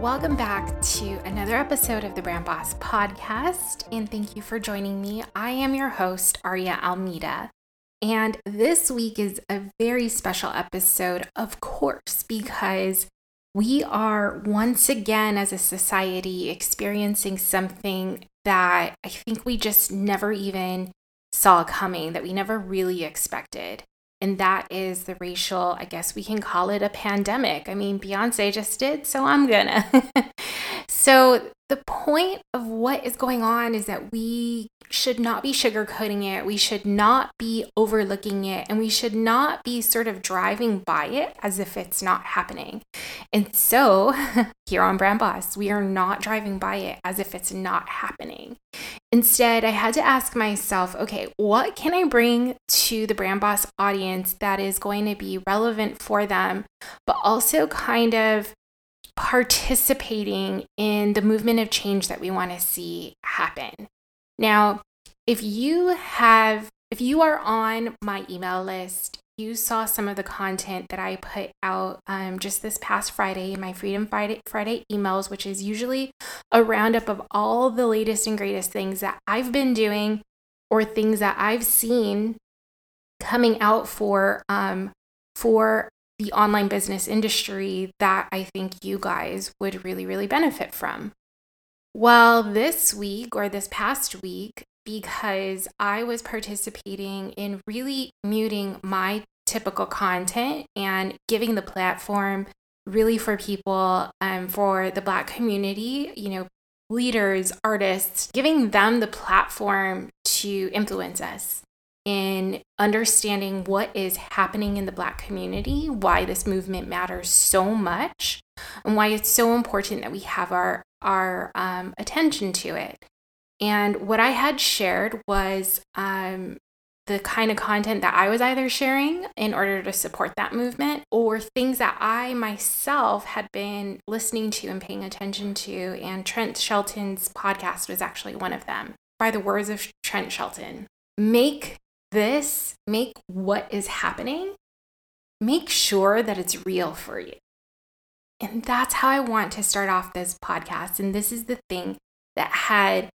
Welcome back to another episode of the Brand Boss podcast, and thank you for joining me. I am your host, Aria Almeida. And this week is a very special episode, of course, because we are once again as a society experiencing something that I think we just never even saw coming, that we never really expected. And that is the racial, I guess we can call it a pandemic. I mean, Beyonce just did, so I'm gonna. so, the point of what is going on is that we should not be sugarcoating it. We should not be overlooking it. And we should not be sort of driving by it as if it's not happening. And so, here on Brand Boss, we are not driving by it as if it's not happening. Instead, I had to ask myself okay, what can I bring to the Brand Boss audience that is going to be relevant for them, but also kind of participating in the movement of change that we want to see happen. Now, if you have if you are on my email list, you saw some of the content that I put out um, just this past Friday, in my Freedom Friday, Friday emails, which is usually a roundup of all the latest and greatest things that I've been doing or things that I've seen coming out for um, for the online business industry that I think you guys would really, really benefit from. Well, this week or this past week, because I was participating in really muting my typical content and giving the platform really for people, um, for the Black community, you know, leaders, artists, giving them the platform to influence us in understanding what is happening in the Black community, why this movement matters so much, and why it's so important that we have our, our um, attention to it. And what I had shared was um, the kind of content that I was either sharing in order to support that movement or things that I myself had been listening to and paying attention to. And Trent Shelton's podcast was actually one of them. By the words of Trent Shelton, make this, make what is happening, make sure that it's real for you. And that's how I want to start off this podcast. And this is the thing that had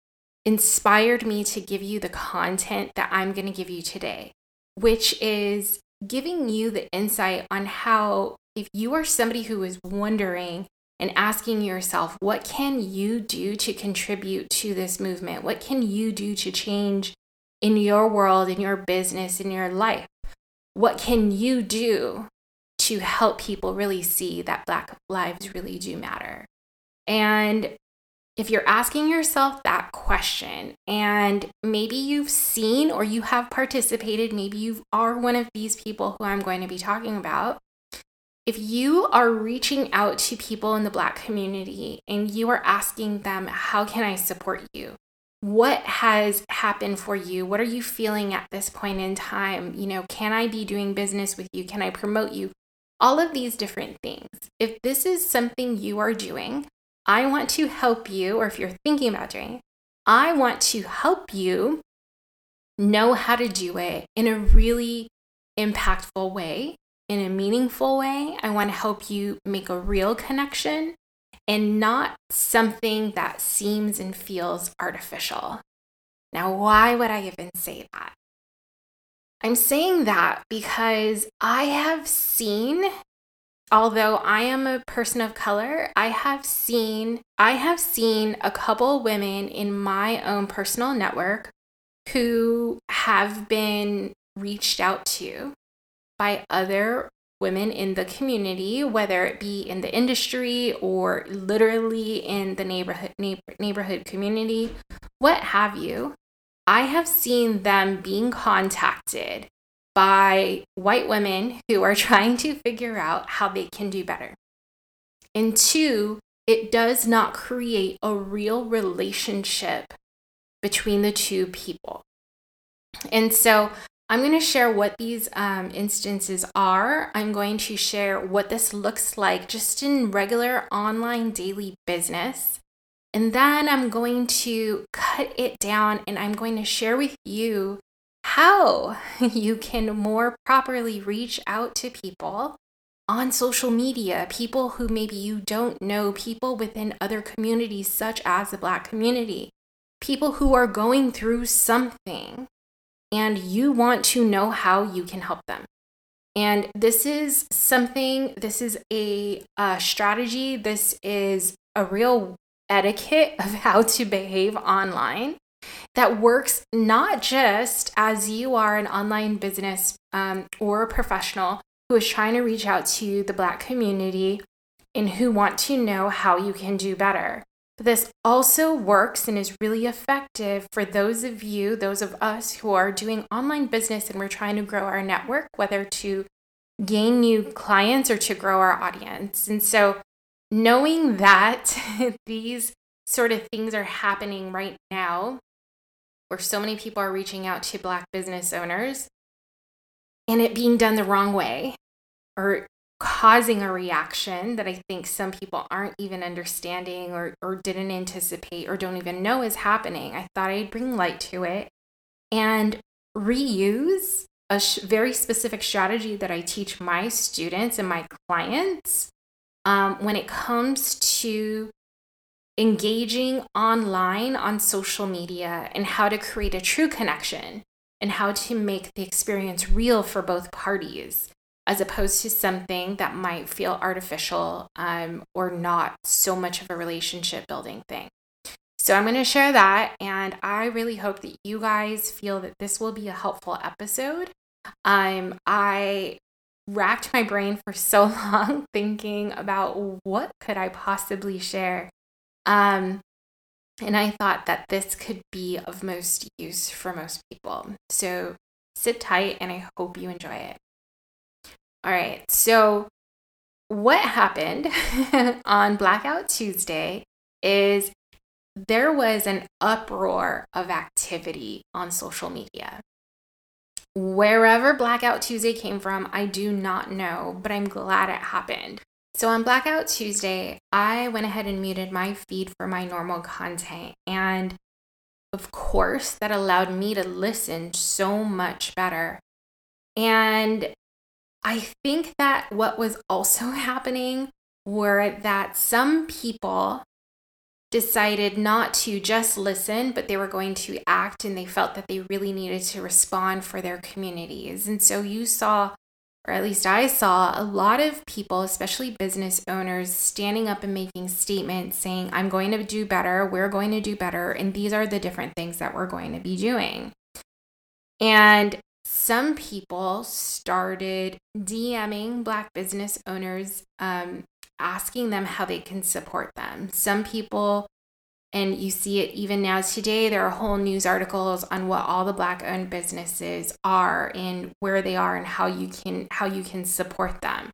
inspired me to give you the content that I'm going to give you today, which is giving you the insight on how, if you are somebody who is wondering and asking yourself, what can you do to contribute to this movement? What can you do to change in your world, in your business, in your life? What can you do to help people really see that Black lives really do matter? And if you're asking yourself that question, and maybe you've seen or you have participated, maybe you are one of these people who I'm going to be talking about. If you are reaching out to people in the Black community and you are asking them, How can I support you? What has happened for you? What are you feeling at this point in time? You know can i be doing business with you? Can i promote you? All of these different things. If this is something you are doing i want to help you or if you're thinking about doing i want to help you know how to do it in a really impactful way in a meaningful way. I want to help you make a real connection and not something that seems and feels artificial. Now, why would I even say that? I'm saying that because I have seen, although I am a person of color, I have seen I have seen a couple women in my own personal network who have been reached out to by other women in the community, whether it be in the industry or literally in the neighborhood neighbor, neighborhood community, what have you. I have seen them being contacted by white women who are trying to figure out how they can do better. And two, it does not create a real relationship between the two people. And so I'm going to share what these um, instances are. I'm going to share what this looks like just in regular online daily business. And then I'm going to cut it down and I'm going to share with you how you can more properly reach out to people on social media, people who maybe you don't know, people within other communities, such as the Black community, people who are going through something and you want to know how you can help them. And this is something, this is a, a strategy, this is a real etiquette of how to behave online that works not just as you are an online business um, or a professional who is trying to reach out to the Black community and who want to know how you can do better. But this also works and is really effective for those of you, those of us who are doing online business and we're trying to grow our network, whether to gain new clients or to grow our audience. And so, knowing that these sort of things are happening right now, where so many people are reaching out to Black business owners and it being done the wrong way or causing a reaction that I think some people aren't even understanding or, or didn't anticipate or don't even know is happening. I thought I'd bring light to it and reuse a sh- very specific strategy that I teach my students and my clients um, when it comes to engaging online on social media and how to create a true connection and how to make the experience real for both parties as opposed to something that might feel artificial um, or not so much of a relationship building thing. So, I'm going to share that, and I really hope that you guys feel that this will be a helpful episode. Um, I racked my brain for so long thinking about what could I possibly share. Um, and I thought that this could be of most use for most people. So sit tight and I hope you enjoy it. All right. So, what happened on Blackout Tuesday is there was an uproar of activity on social media. Wherever Blackout Tuesday came from, I do not know, but I'm glad it happened. So on Blackout Tuesday, I went ahead and muted my feed for my normal content. And of course, that allowed me to listen so much better. And I think that what was also happening were that some people decided not to just listen, but they were going to act and they felt that they really needed to respond for their communities. And so you saw, or at least I saw, a lot of people, especially business owners, standing up and making statements saying, I'm going to do better, we're going to do better, and these are the different things that we're going to be doing. And some people started DMing Black business owners, um, asking them how they can support them. Some people, and you see it even now today, there are whole news articles on what all the Black owned businesses are and where they are and how you can how you can support them.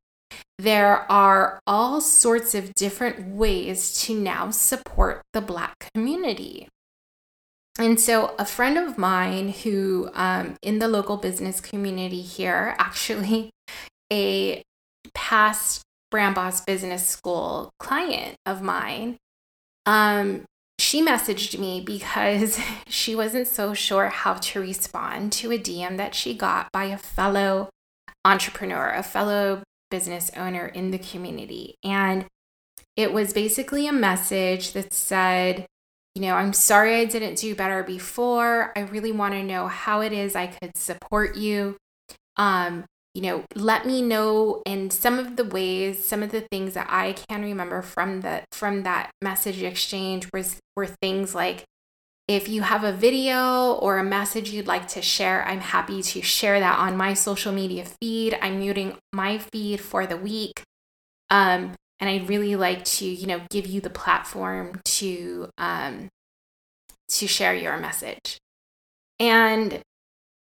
There are all sorts of different ways to now support the Black community. And so, a friend of mine who, um, in the local business community here, actually a past Brand Boss Business School client of mine, um, she messaged me because she wasn't so sure how to respond to a DM that she got by a fellow entrepreneur, a fellow business owner in the community. And it was basically a message that said, you know, I'm sorry I didn't do better before. I really want to know how it is I could support you. Um, you know, let me know in some of the ways, some of the things that I can remember from the from that message exchange was were things like If you have a video or a message you'd like to share, I'm happy to share that on my social media feed. I'm muting my feed for the week. Um, and I'd really like to, you know, give you the platform to um, to share your message. And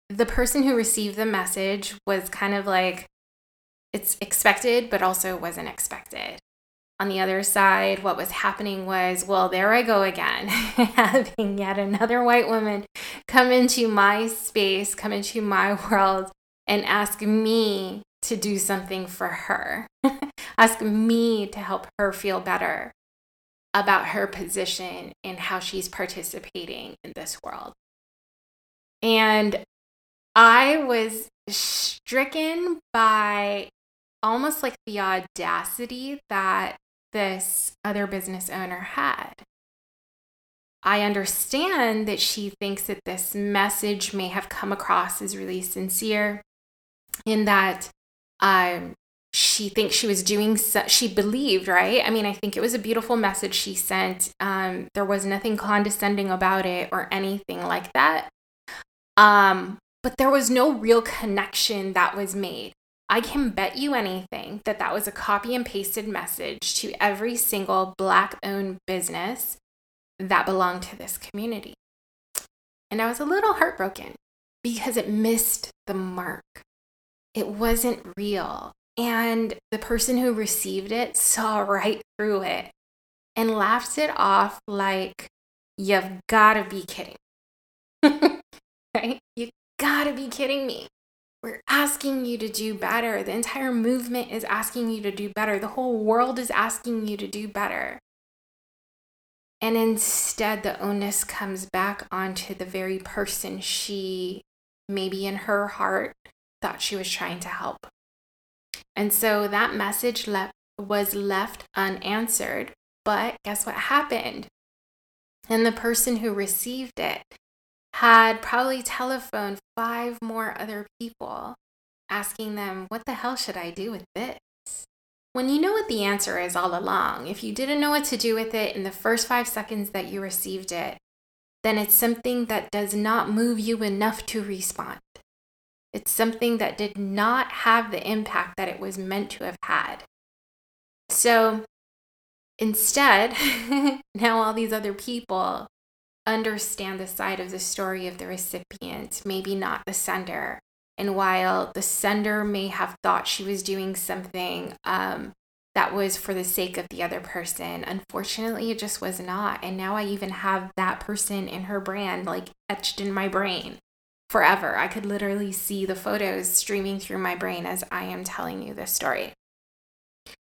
the person who received the message was kind of like, it's expected, but also wasn't expected on the other side, what was happening was, well, there I go again, having yet another white woman come into my space, come into my world, and ask me to do something for her, ask me to help her feel better about her position and how she's participating in this world. And I was stricken by almost like the audacity that this other business owner had. I understand that she thinks that this message may have come across as really sincere, in that um, she thinks she was doing, so, she believed, right? I mean, I think it was a beautiful message she sent. Um, there was nothing condescending about it or anything like that. Um, but there was no real connection that was made. I can bet you anything that that was a copy and pasted message to every single Black owned business that belonged to this community. And I was a little heartbroken because it missed the mark. It wasn't real. And the person who received it saw right through it and laughed it off like, you've got to be kidding. right? You got to be kidding me. We're asking you to do better. The entire movement is asking you to do better. The whole world is asking you to do better. And instead, the onus comes back onto the very person she, maybe in her heart, thought she was trying to help. And so that message left, was left unanswered. But guess what happened? And the person who received it had probably telephoned five more other people asking them, What the hell should I do with this? When you know what the answer is all along, if you didn't know what to do with it in the first five seconds that you received it, then it's something that does not move you enough to respond. It's something that did not have the impact that it was meant to have had. So instead, now all these other people understand the side of the story of the recipient, maybe not the sender. And while the sender may have thought she was doing something um, that was for the sake of the other person, unfortunately, it just was not. And now I even have that person in her brand like etched in my brain forever. I could literally see the photos streaming through my brain as I am telling you this story.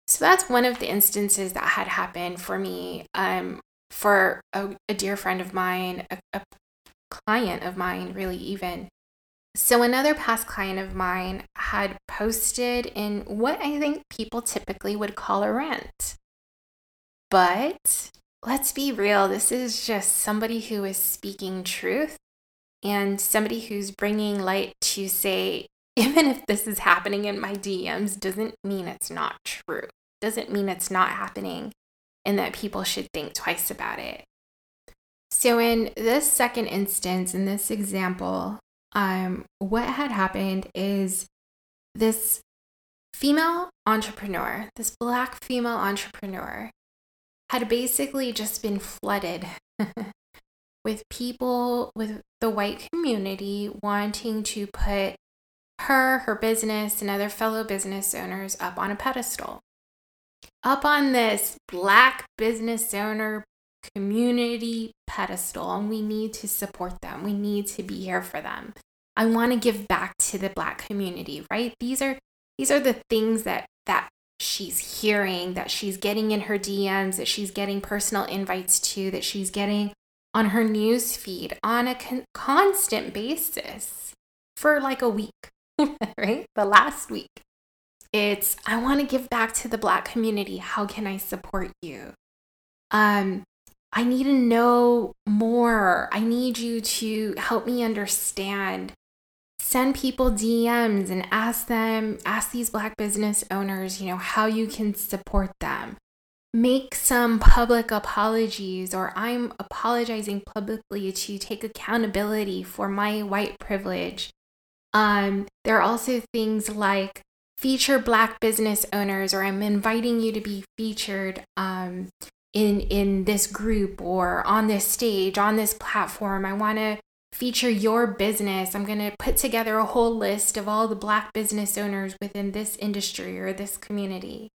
So that's one of the instances that had happened for me um, for a, a dear friend of mine, a, a client of mine, really, even. So, another past client of mine had posted in what I think people typically would call a rant. But let's be real, this is just somebody who is speaking truth and somebody who's bringing light to say, even if this is happening in my DMs, doesn't mean it's not true, doesn't mean it's not happening and that people should think twice about it. So, in this second instance, in this example, um, what had happened is this female entrepreneur, this black female entrepreneur, had basically just been flooded with people with the white community wanting to put her, her business, and other fellow business owners up on a pedestal up on this black business owner community pedestal and we need to support them. We need to be here for them. I want to give back to the black community, right? These are these are the things that that she's hearing, that she's getting in her DMs, that she's getting personal invites to, that she's getting on her news feed on a con- constant basis for like a week, right? The last week. It's I want to give back to the black community. How can I support you? Um I need to know more. I need you to help me understand. Send people DMs and ask them, ask these black business owners, you know, how you can support them. Make some public apologies or I'm apologizing publicly to take accountability for my white privilege. Um, there are also things like feature black business owners or I'm inviting you to be featured um, in in this group or on this stage on this platform. I want to feature your business. I'm going to put together a whole list of all the black business owners within this industry or this community.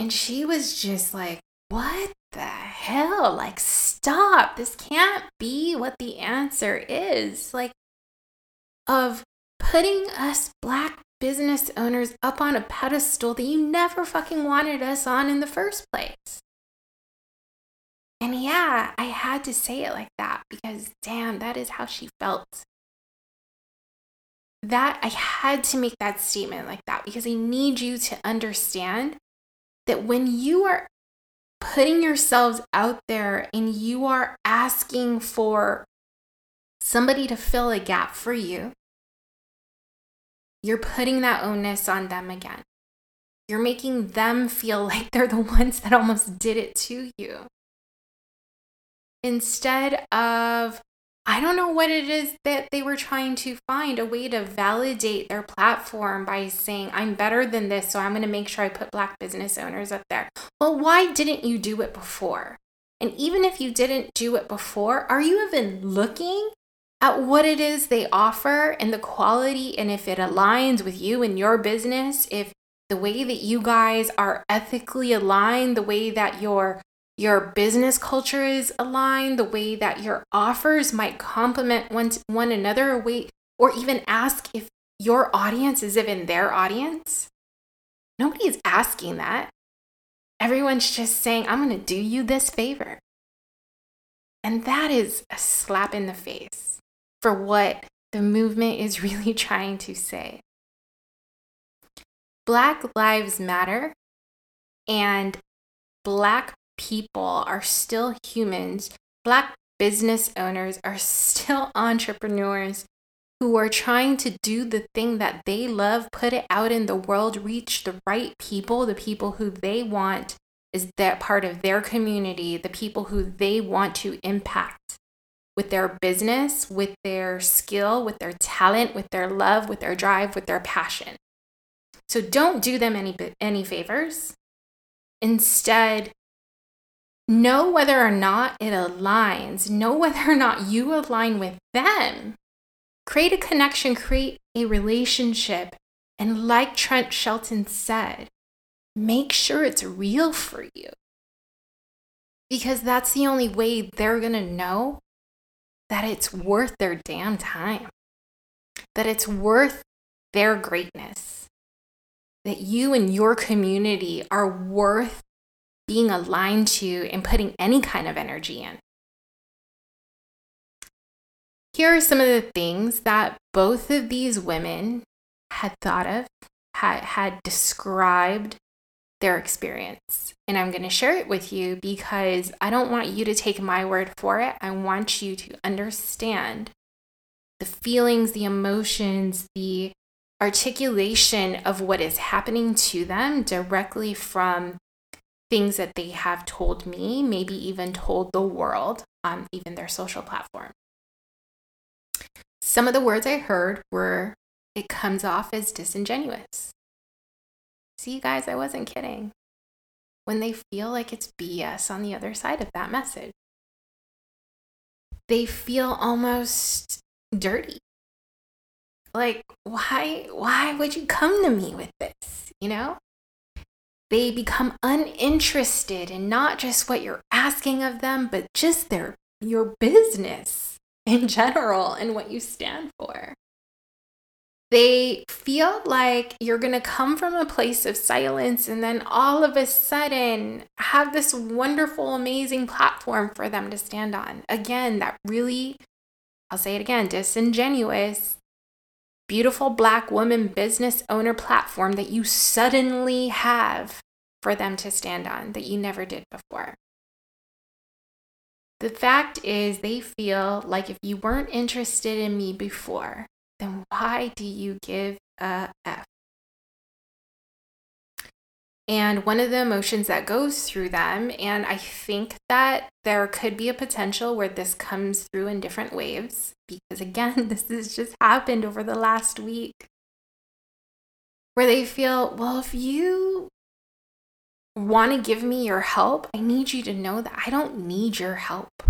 And she was just like, What the hell? Like, stop. This can't be what the answer is. Like, of putting us black business owners up on a pedestal that you never fucking wanted us on in the first place. And yeah, I had to say it like that because damn, that is how she felt. That I had to make that statement like that because I need you to understand that when you are putting yourselves out there and you are asking for somebody to fill a gap for you, you're putting that onus on them again. You're making them feel like they're the ones that almost did it to you. Instead of I don't know what it is that they were trying to find a way to validate their platform by saying, I'm better than this, so I'm going to make sure I put Black business owners up there. Well, why didn't you do it before? And even if you didn't do it before, are you even looking at what it is they offer and the quality and if it aligns with you and your business? If the way that you guys are ethically aligned, the way that your your business culture is aligned, the way that your offers might complement one, one another, wait, or even ask if your audience is even their audience. Nobody is asking that. Everyone's just saying, I'm going to do you this favor. And that is a slap in the face for what the movement is really trying to say. Black Lives Matter and Black people are still humans. Black business owners are still entrepreneurs who are trying to do the thing that they love, put it out in the world, reach the right people, the people who they want is that part of their community, the people who they want to impact with their business, with their skill, with their talent, with their love, with their drive, with their passion. So don't do them any any favors. Instead, Know whether or not it aligns. Know whether or not you align with them. Create a connection, create a relationship. And like Trent Shelton said, make sure it's real for you. Because that's the only way they're going to know that it's worth their damn time, that it's worth their greatness, that you and your community are worth being aligned to and putting any kind of energy in. Here are some of the things that both of these women had thought of, had, had described their experience. And I'm going to share it with you because I don't want you to take my word for it. I want you to understand the feelings, the emotions, the articulation of what is happening to them directly from things that they have told me, maybe even told the world on even their social platform. Some of the words I heard were, it comes off as disingenuous. See, you guys, I wasn't kidding. When they feel like it's BS on the other side of that message, they feel almost dirty. Like, why, why would you come to me with this? You know? They become uninterested in not just what you're asking of them, but just their your business in general and what you stand for. They feel like you're going to come from a place of silence and then all of a sudden have this wonderful, amazing platform for them to stand on. Again, that really, I'll say it again, disingenuous, beautiful black woman business owner platform that you suddenly have for them to stand on that you never did before. The fact is, they feel like if you weren't interested in me before, then why do you give a F? And one of the emotions that goes through them. And I think that there could be a potential where this comes through in different waves because, again, this has just happened over the last week where they feel, well, if you want to give me your help, I need you to know that I don't need your help.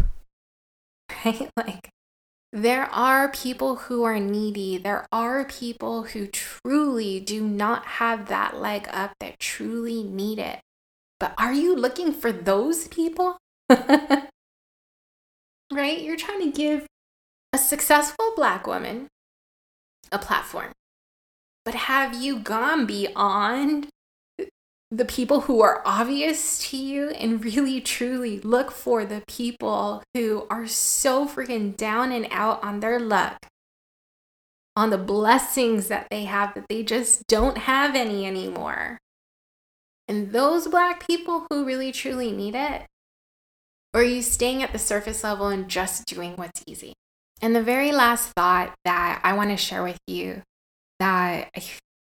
Right? Like, there are people who are needy. There are people who truly do not have that leg up, that truly need it. But are you looking for those people? right? You're trying to give a successful Black woman a platform. But have you gone beyond the people who are obvious to you and really truly look for the people who are so freaking down and out on their luck, on the blessings that they have that they just don't have any anymore. And those black people who really truly need it, or are you staying at the surface level and just doing what's easy? And the very last thought that I want to share with you that I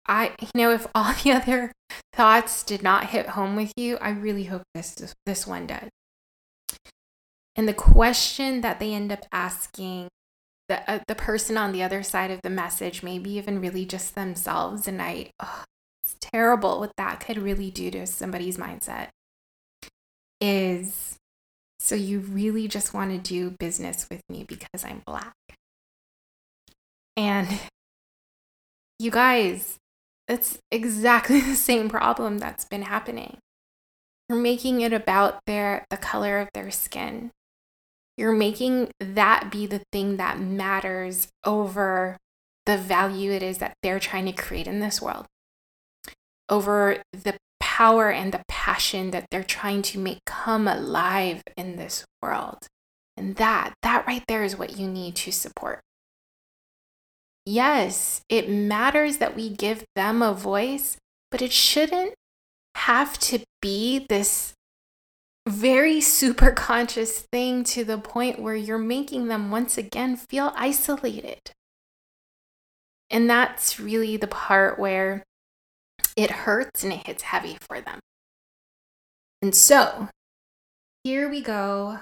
I, you know, if all the other thoughts did not hit home with you, I really hope this this one does. And the question that they end up asking the uh, the person on the other side of the message, maybe even really just themselves, and I, oh, it's terrible what that could really do to somebody's mindset. Is so you really just want to do business with me because I'm black. And you guys, it's exactly the same problem that's been happening. You're making it about their the color of their skin. You're making that be the thing that matters over the value it is that they're trying to create in this world. Over the power and the passion that they're trying to make come alive in this world. And that, that right there is what you need to support yes, it matters that we give them a voice, but it shouldn't have to be this very super conscious thing to the point where you're making them once again feel isolated. And that's really the part where it hurts and it hits heavy for them. And so here we go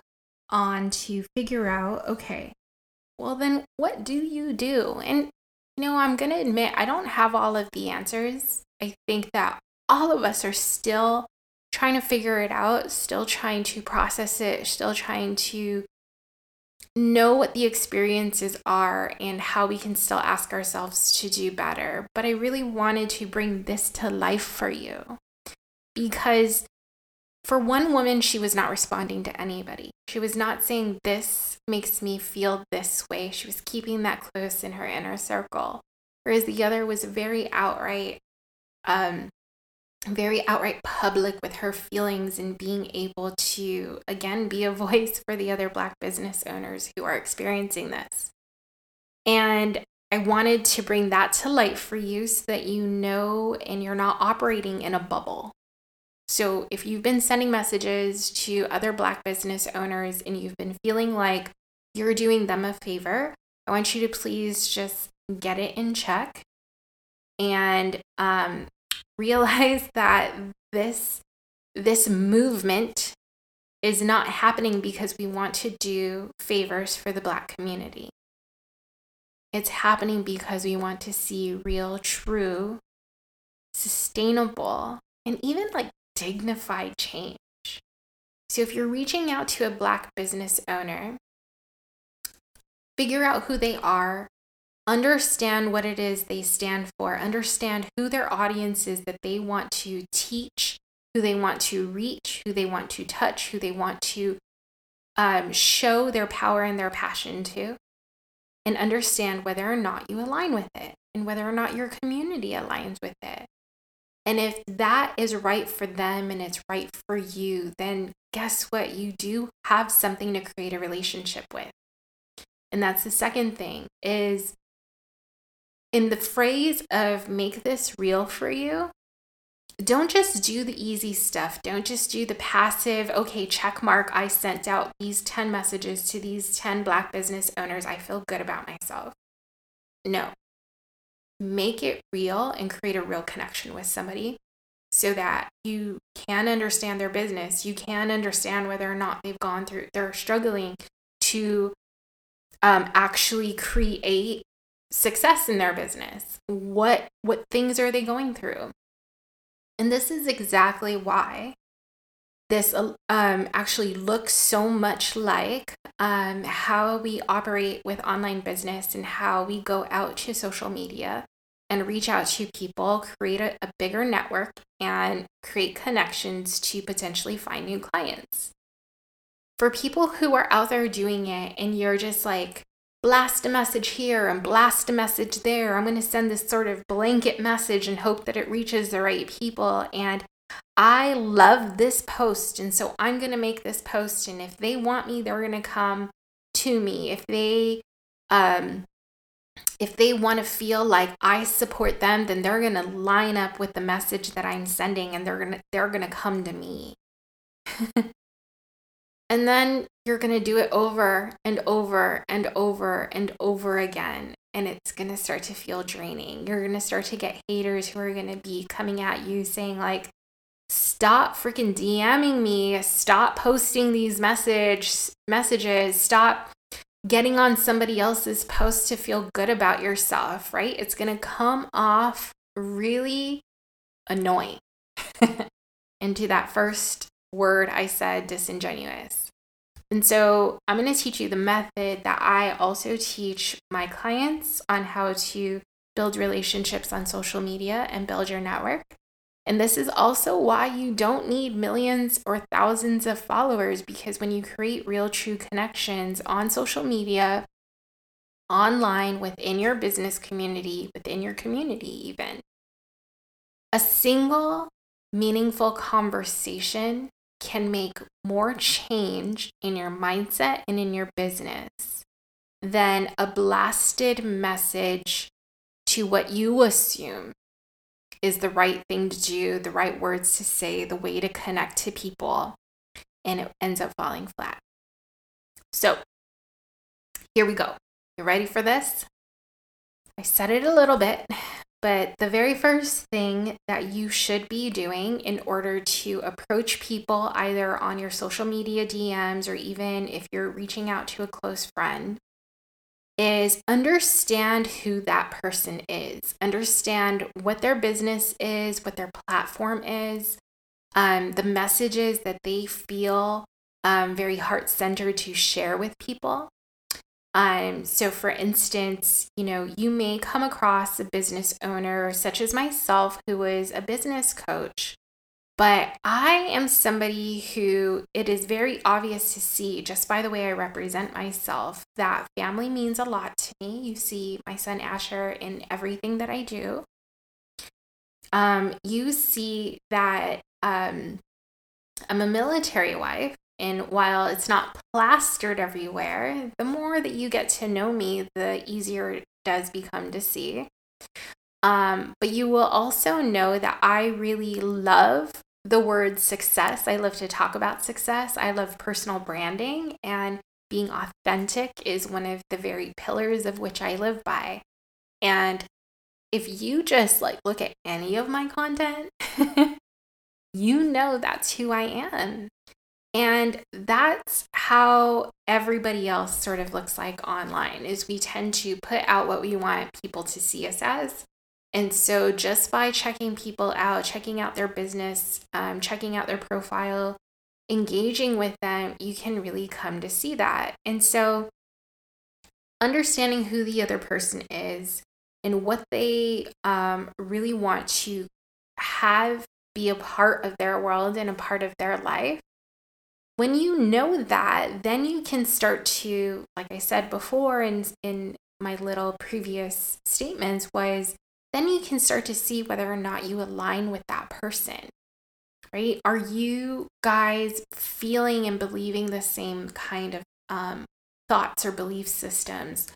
on to figure out okay, well, then what do you do? And, you know, I'm going to admit I don't have all of the answers. I think that all of us are still trying to figure it out, still trying to process it, still trying to know what the experiences are and how we can still ask ourselves to do better. But I really wanted to bring this to life for you because for one woman, she was not responding to anybody. She was not saying, This makes me feel this way. She was keeping that close in her inner circle. Whereas the other was very outright, um, very outright public with her feelings and being able to, again, be a voice for the other Black business owners who are experiencing this. And I wanted to bring that to light for you so that you know and you're not operating in a bubble so, if you've been sending messages to other Black business owners and you've been feeling like you're doing them a favor, I want you to please just get it in check and um, realize that this this movement is not happening because we want to do favors for the Black community. It's happening because we want to see real, true, sustainable, and even like dignified change. So if you're reaching out to a Black business owner, figure out who they are, understand what it is they stand for, understand who their audience is that they want to teach, who they want to reach, who they want to touch, who they want to um, show their power and their passion to, and understand whether or not you align with it and whether or not your community aligns with it. And if that is right for them and it's right for you, then guess what? You do have something to create a relationship with. And that's the second thing is in the phrase of make this real for you, don't just do the easy stuff. Don't just do the passive, okay, check mark. I sent out these 10 messages to these 10 Black business owners. I feel good about myself. No, make it real and create a real connection with somebody. so that you can understand their business. You can understand whether or not they've gone through, they're struggling to um, actually create success in their business. What what things are they going through? And this is exactly why this um, actually looks so much like um, how we operate with online business and how we go out to social media and reach out to people, create a, a bigger network, and create connections to potentially find new clients. For people who are out there doing it and you're just like, blast a message here and blast a message there. I'm going to send this sort of blanket message and hope that it reaches the right people. And I love this post. And so I'm going to make this post. And if they want me, they're going to come to me. If they, um, if they want to feel like I support them, then they're going to line up with the message that I'm sending and they're going to they're going to come to me. and then you're going to do it over and over and over and over again and it's going to start to feel draining. You're going to start to get haters who are going to be coming at you saying like stop freaking DMing me, stop posting these message messages, stop getting on somebody else's post to feel good about yourself, right? It's going to come off really annoying. Into that first word I said, disingenuous. And so I'm going to teach you the method that I also teach my clients on how to build relationships on social media and build your network. And this is also why you don't need millions or thousands of followers because when you create real, true connections on social media, online, within your business community, within your community, even, a single meaningful conversation can make more change in your mindset and in your business than a blasted message to what you assume is the right thing to do, the right words to say, the way to connect to people, and it ends up falling flat. So, here we go. You ready for this? I said it a little bit, but the very first thing that you should be doing in order to approach people, either on your social media DMs or even if you're reaching out to a close friend, is understand who that person is, understand what their business is, what their platform is, um, the messages that they feel um, very heart centered to share with people. Um, so, for instance, you know, you may come across a business owner, such as myself, who is a business coach but I am somebody who it is very obvious to see just by the way I represent myself that family means a lot to me. You see my son Asher in everything that I do. Um, you see that um, I'm a military wife, and while it's not plastered everywhere, the more that you get to know me, the easier it does become to see. Um, but you will also know that I really love the word success. I love to talk about success. I love personal branding, and being authentic is one of the very pillars of which I live by. And if you just like look at any of my content, you know that's who I am. And that's how everybody else sort of looks like online is we tend to put out what we want people to see us as. And so just by checking people out, checking out their business, um, checking out their profile, engaging with them, you can really come to see that. And so understanding who the other person is and what they um, really want to have be a part of their world and a part of their life when you know that, then you can start to, like I said before in in my little previous statements, was then you can start to see whether or not you align with that person. Right? Are you guys feeling and believing the same kind of um, thoughts or belief systems?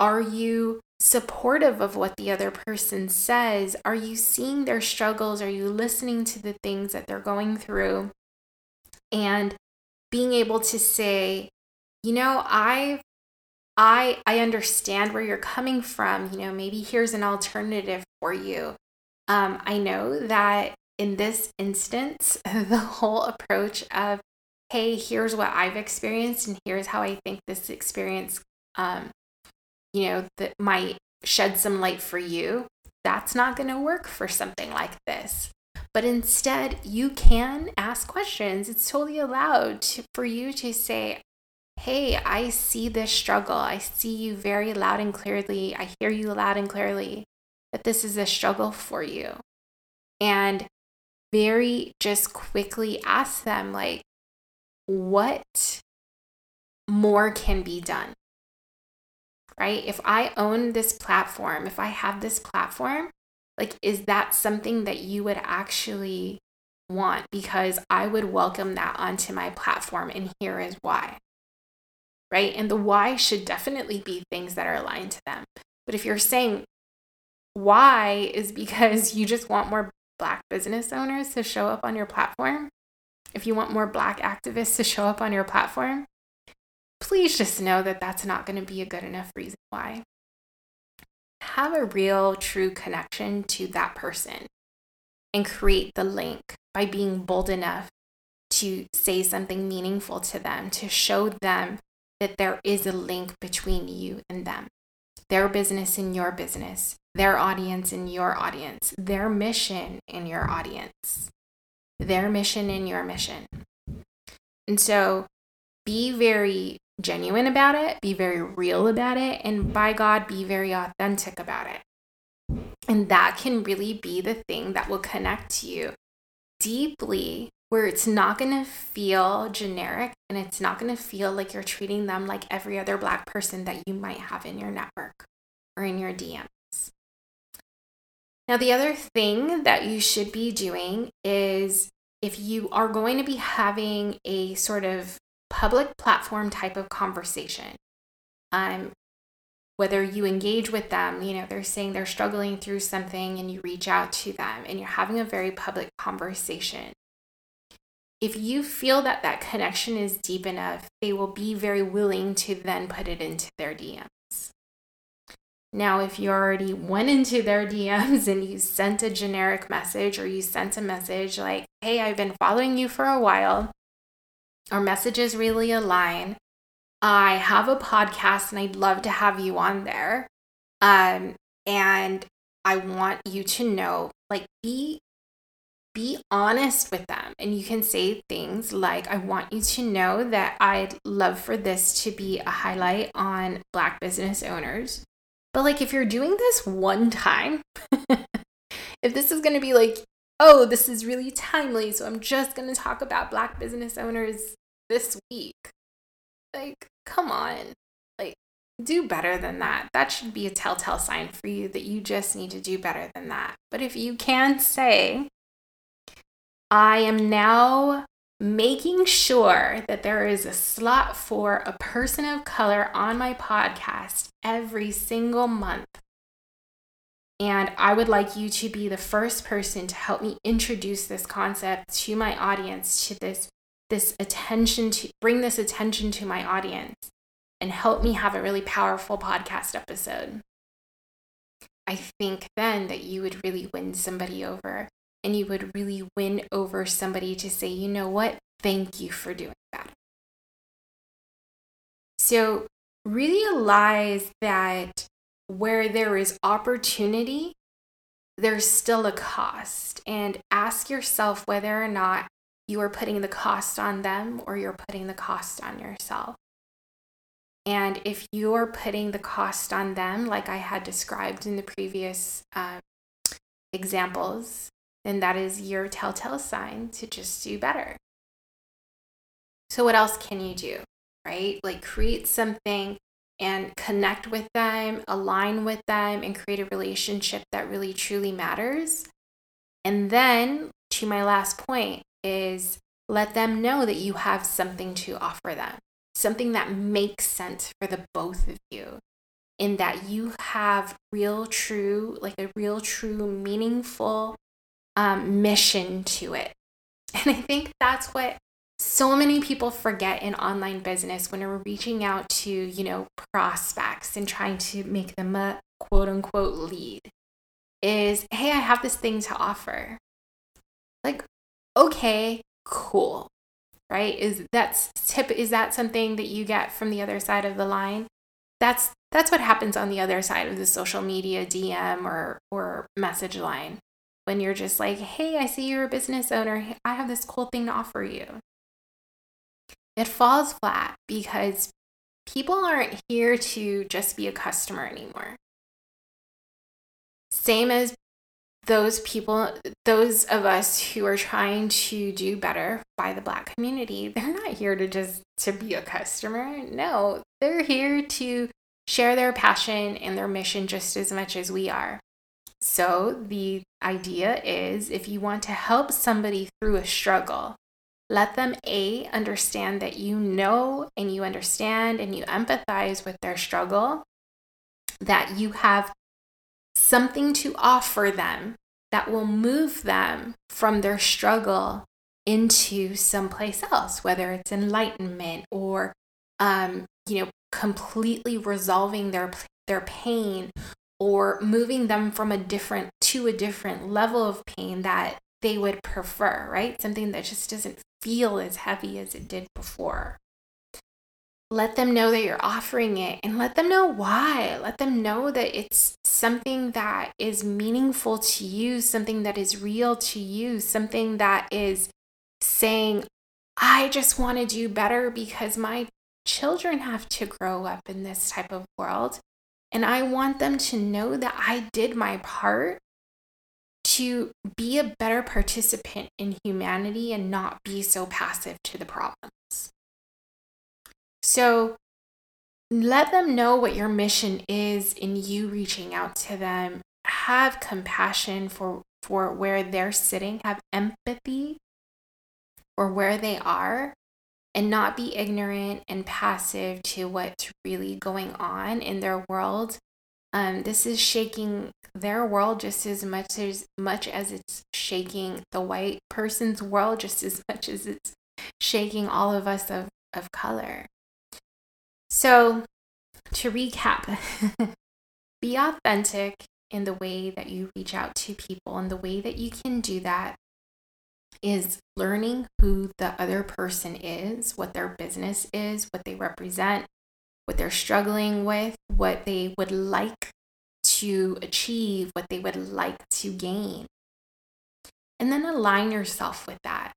Are you supportive of what the other person says? Are you seeing their struggles? Are you listening to the things that they're going through? And being able to say, you know, I I I understand where you're coming from. You know, maybe here's an alternative for you. Um, I know that in this instance, the whole approach of, hey, here's what I've experienced, and here's how I think this experience, um, you know, that might shed some light for you, that's not going to work for something like this. But instead, you can ask questions. It's totally allowed to, for you to say, Hey, I see this struggle. I see you very loud and clearly. I hear you loud and clearly that this is a struggle for you. And very just quickly ask them, like, what more can be done? Right? If I own this platform, if I have this platform, like, is that something that you would actually want? Because I would welcome that onto my platform, and here is why. Right? And the why should definitely be things that are aligned to them. But if you're saying why is because you just want more Black business owners to show up on your platform, if you want more Black activists to show up on your platform, please just know that that's not going to be a good enough reason why have a real, true connection to that person and create the link by being bold enough to say something meaningful to them, to show them that there is a link between you and them, their business and your business, their audience and your audience, their mission and your audience, their mission and your mission. And so be very genuine about it, be very real about it, and by God, be very authentic about it. And that can really be the thing that will connect you deeply, where it's not going to feel generic and it's not going to feel like you're treating them like every other Black person that you might have in your network or in your DMs. Now, the other thing that you should be doing is if you are going to be having a sort of public platform type of conversation. Um, whether you engage with them, you know, they're saying they're struggling through something and you reach out to them and you're having a very public conversation. If you feel that that connection is deep enough, they will be very willing to then put it into their DMs. Now, if you already went into their DMs and you sent a generic message or you sent a message like, hey, I've been following you for a while, our messages really align. I have a podcast and I'd love to have you on there. Um, and I want you to know, like, be be honest with them and you can say things like i want you to know that i'd love for this to be a highlight on black business owners but like if you're doing this one time if this is going to be like oh, this is really timely, so I'm just going to talk about Black business owners this week. Like, come on. Like, do better than that. That should be a telltale sign for you that you just need to do better than that. But if you can say, I am now making sure that there is a slot for a person of color on my podcast every single month and I would like you to be the first person to help me introduce this concept to my audience, to this, this attention to bring this attention to my audience and help me have a really powerful podcast episode. I think then that you would really win somebody over and you would really win over somebody to say, you know what? Thank you for doing that. So, really, realize that where there is opportunity, there's still a cost. And ask yourself whether or not you are putting the cost on them or you're putting the cost on yourself. And if you're putting the cost on them, like I had described in the previous uh, examples, then that is your telltale sign to just do better. So, what else can you do? Right? Like create something and connect with them, align with them, and create a relationship that really truly matters. And then, to my last point, is let them know that you have something to offer them, something that makes sense for the both of you, in that you have real, true, like a real, true, meaningful um, mission to it. And I think that's what so many people forget in online business when we're reaching out to, you know, prospects and trying to make them a quote unquote lead is, hey, I have this thing to offer. Like, okay, cool. Right? Is that's tip is that something that you get from the other side of the line? That's that's what happens on the other side of the social media DM or or message line when you're just like, "Hey, I see you're a business owner. I have this cool thing to offer you." It falls flat because people aren't here to just be a customer anymore. Same as those people, those of us who are trying to do better by the black community, they're not here to just to be a customer. No, they're here to share their passion and their mission just as much as we are. So, the idea is if you want to help somebody through a struggle, let them A, understand that you know and you understand and you empathize with their struggle, that you have something to offer them that will move them from their struggle into someplace else, whether it's enlightenment or, um, you know, completely resolving their their pain or moving them from a different to a different level of pain that they would prefer, right? Something that just doesn't feel as heavy as it did before. Let them know that you're offering it and let them know why. Let them know that it's something that is meaningful to you, something that is real to you, something that is saying, I just want to do better because my children have to grow up in this type of world. And I want them to know that I did my part to be a better participant in humanity and not be so passive to the problems. So let them know what your mission is in you reaching out to them. Have compassion for, for where they're sitting, have empathy for where they are, and not be ignorant and passive to what's really going on in their world um, this is shaking their world just as much as much as it's shaking the white person's world, just as much as it's shaking all of us of, of color. So, to recap, be authentic in the way that you reach out to people, and the way that you can do that is learning who the other person is, what their business is, what they represent, what they're struggling with, what they would like to achieve, what they would like to gain. And then align yourself with that.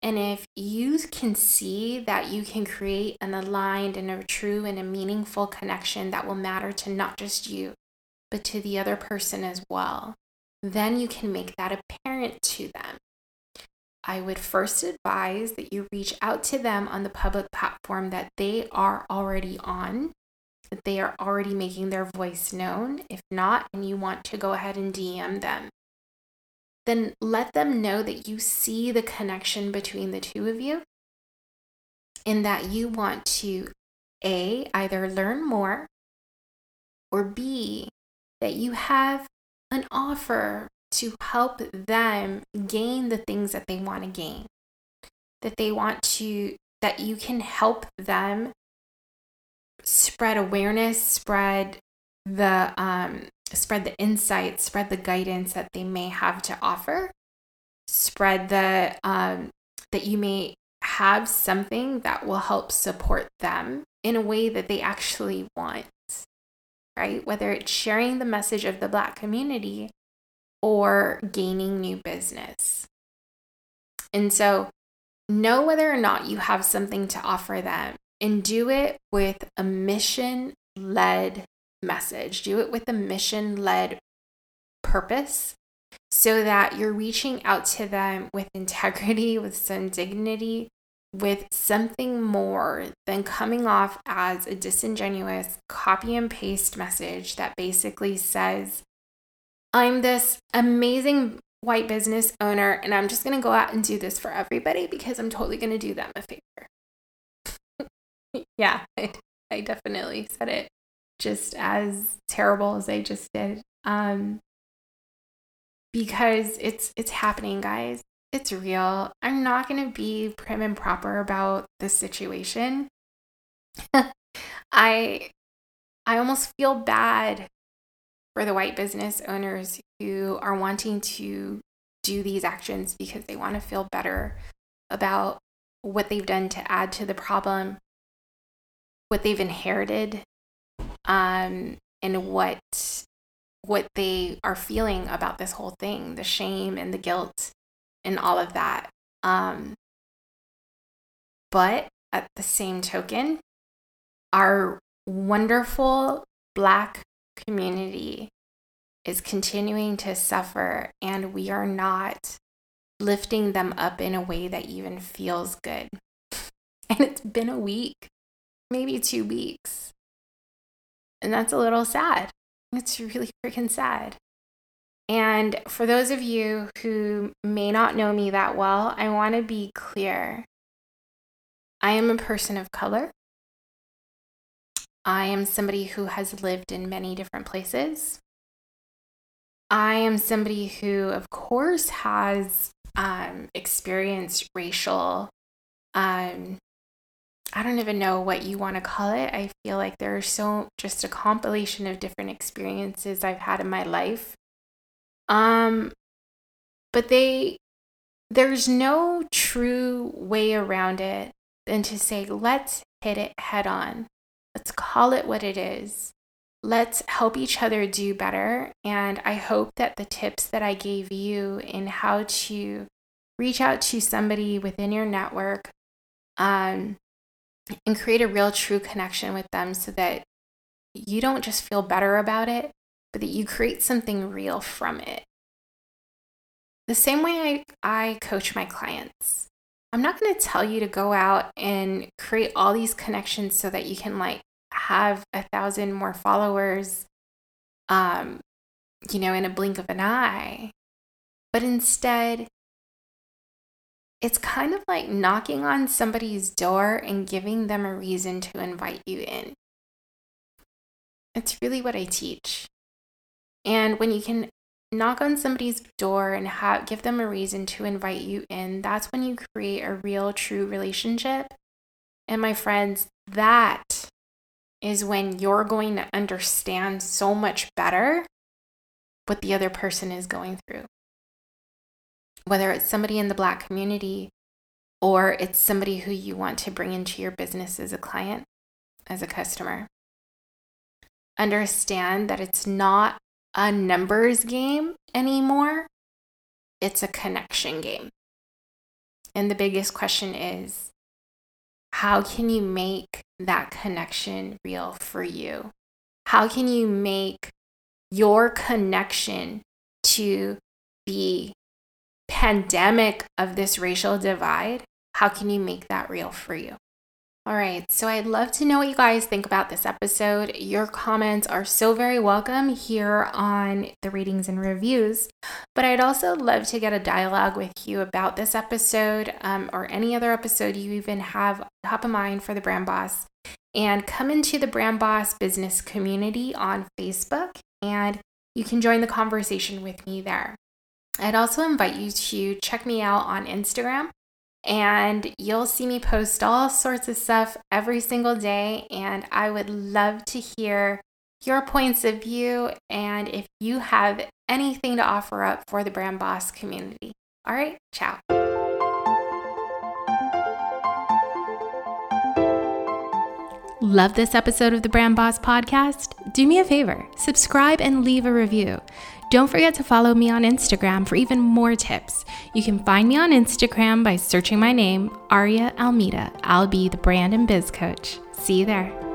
And if you can see that you can create an aligned and a true and a meaningful connection that will matter to not just you, but to the other person as well, then you can make that apparent to them. I would first advise that you reach out to them on the public platform that they are already on, that they are already making their voice known. If not, and you want to go ahead and DM them, then let them know that you see the connection between the two of you and that you want to A, either learn more, or B, that you have an offer to help them gain the things that they want to gain. That they want to, that you can help them spread awareness, spread the, um, spread the insights, spread the guidance that they may have to offer, spread the, um, that you may have something that will help support them in a way that they actually want, right? Whether it's sharing the message of the Black community or gaining new business. And so, know whether or not you have something to offer them and do it with a mission led message. Do it with a mission led purpose so that you're reaching out to them with integrity, with some dignity, with something more than coming off as a disingenuous copy and paste message that basically says, I'm this amazing white business owner, and I'm just going to go out and do this for everybody because I'm totally going to do them a favor. yeah, I, I, definitely said it just as terrible as I just did. Um, because it's it's happening, guys. It's real. I'm not going to be prim and proper about this situation. I I almost feel bad for the white business owners who are wanting to do these actions because they want to feel better about what they've done to add to the problem, what they've inherited, um, and what what they are feeling about this whole thing, the shame and the guilt and all of that. Um, but at the same token, our wonderful Black community is continuing to suffer, and we are not lifting them up in a way that even feels good. And it's been a week, maybe two weeks. And that's a little sad. It's really freaking sad. And for those of you who may not know me that well, I want to be clear. I am a person of color. I am somebody who has lived in many different places. I am somebody who, of course, has um, experienced racial um, I don't even know what you want to call it. I feel like there's so just a compilation of different experiences I've had in my life. Um but they there's no true way around it than to say let's hit it head on. Let's call it what it is. Let's help each other do better and I hope that the tips that I gave you in how to reach out to somebody within your network um and create a real true connection with them so that you don't just feel better about it, but that you create something real from it. The same way I, I coach my clients. I'm not going to tell you to go out and create all these connections so that you can like have a thousand more followers um you know in a blink of an eye but instead it's kind of like knocking on somebody's door and giving them a reason to invite you in. It's really what I teach. And when you can knock on somebody's door and have, give them a reason to invite you in, that's when you create a real, true relationship. And my friends, that is when you're going to understand so much better what the other person is going through whether it's somebody in the Black community or it's somebody who you want to bring into your business as a client, as a customer. Understand that it's not a numbers game anymore, it's a connection game. And the biggest question is how can you make that connection real for you? How can you make your connection to the pandemic of this racial divide, how can you make that real for you? All right, so I'd love to know what you guys think about this episode. Your comments are so very welcome here on the ratings and reviews, but I'd also love to get a dialogue with you about this episode um, or any other episode you even have top of mind for the Brand Boss. And come into the Brand Boss business community on Facebook, and you can join the conversation with me there. I'd also invite you to check me out on Instagram and you'll see me post all sorts of stuff every single day. And I would love to hear your points of view and if you have anything to offer up for the Brand Boss community. All right, ciao. Love this episode of the Brand Boss podcast? Do me a favor, subscribe and leave a review. Don't forget to follow me on Instagram for even more tips. You can find me on Instagram by searching my name, Aria Almeida. I'll be the brand and biz coach. See you there.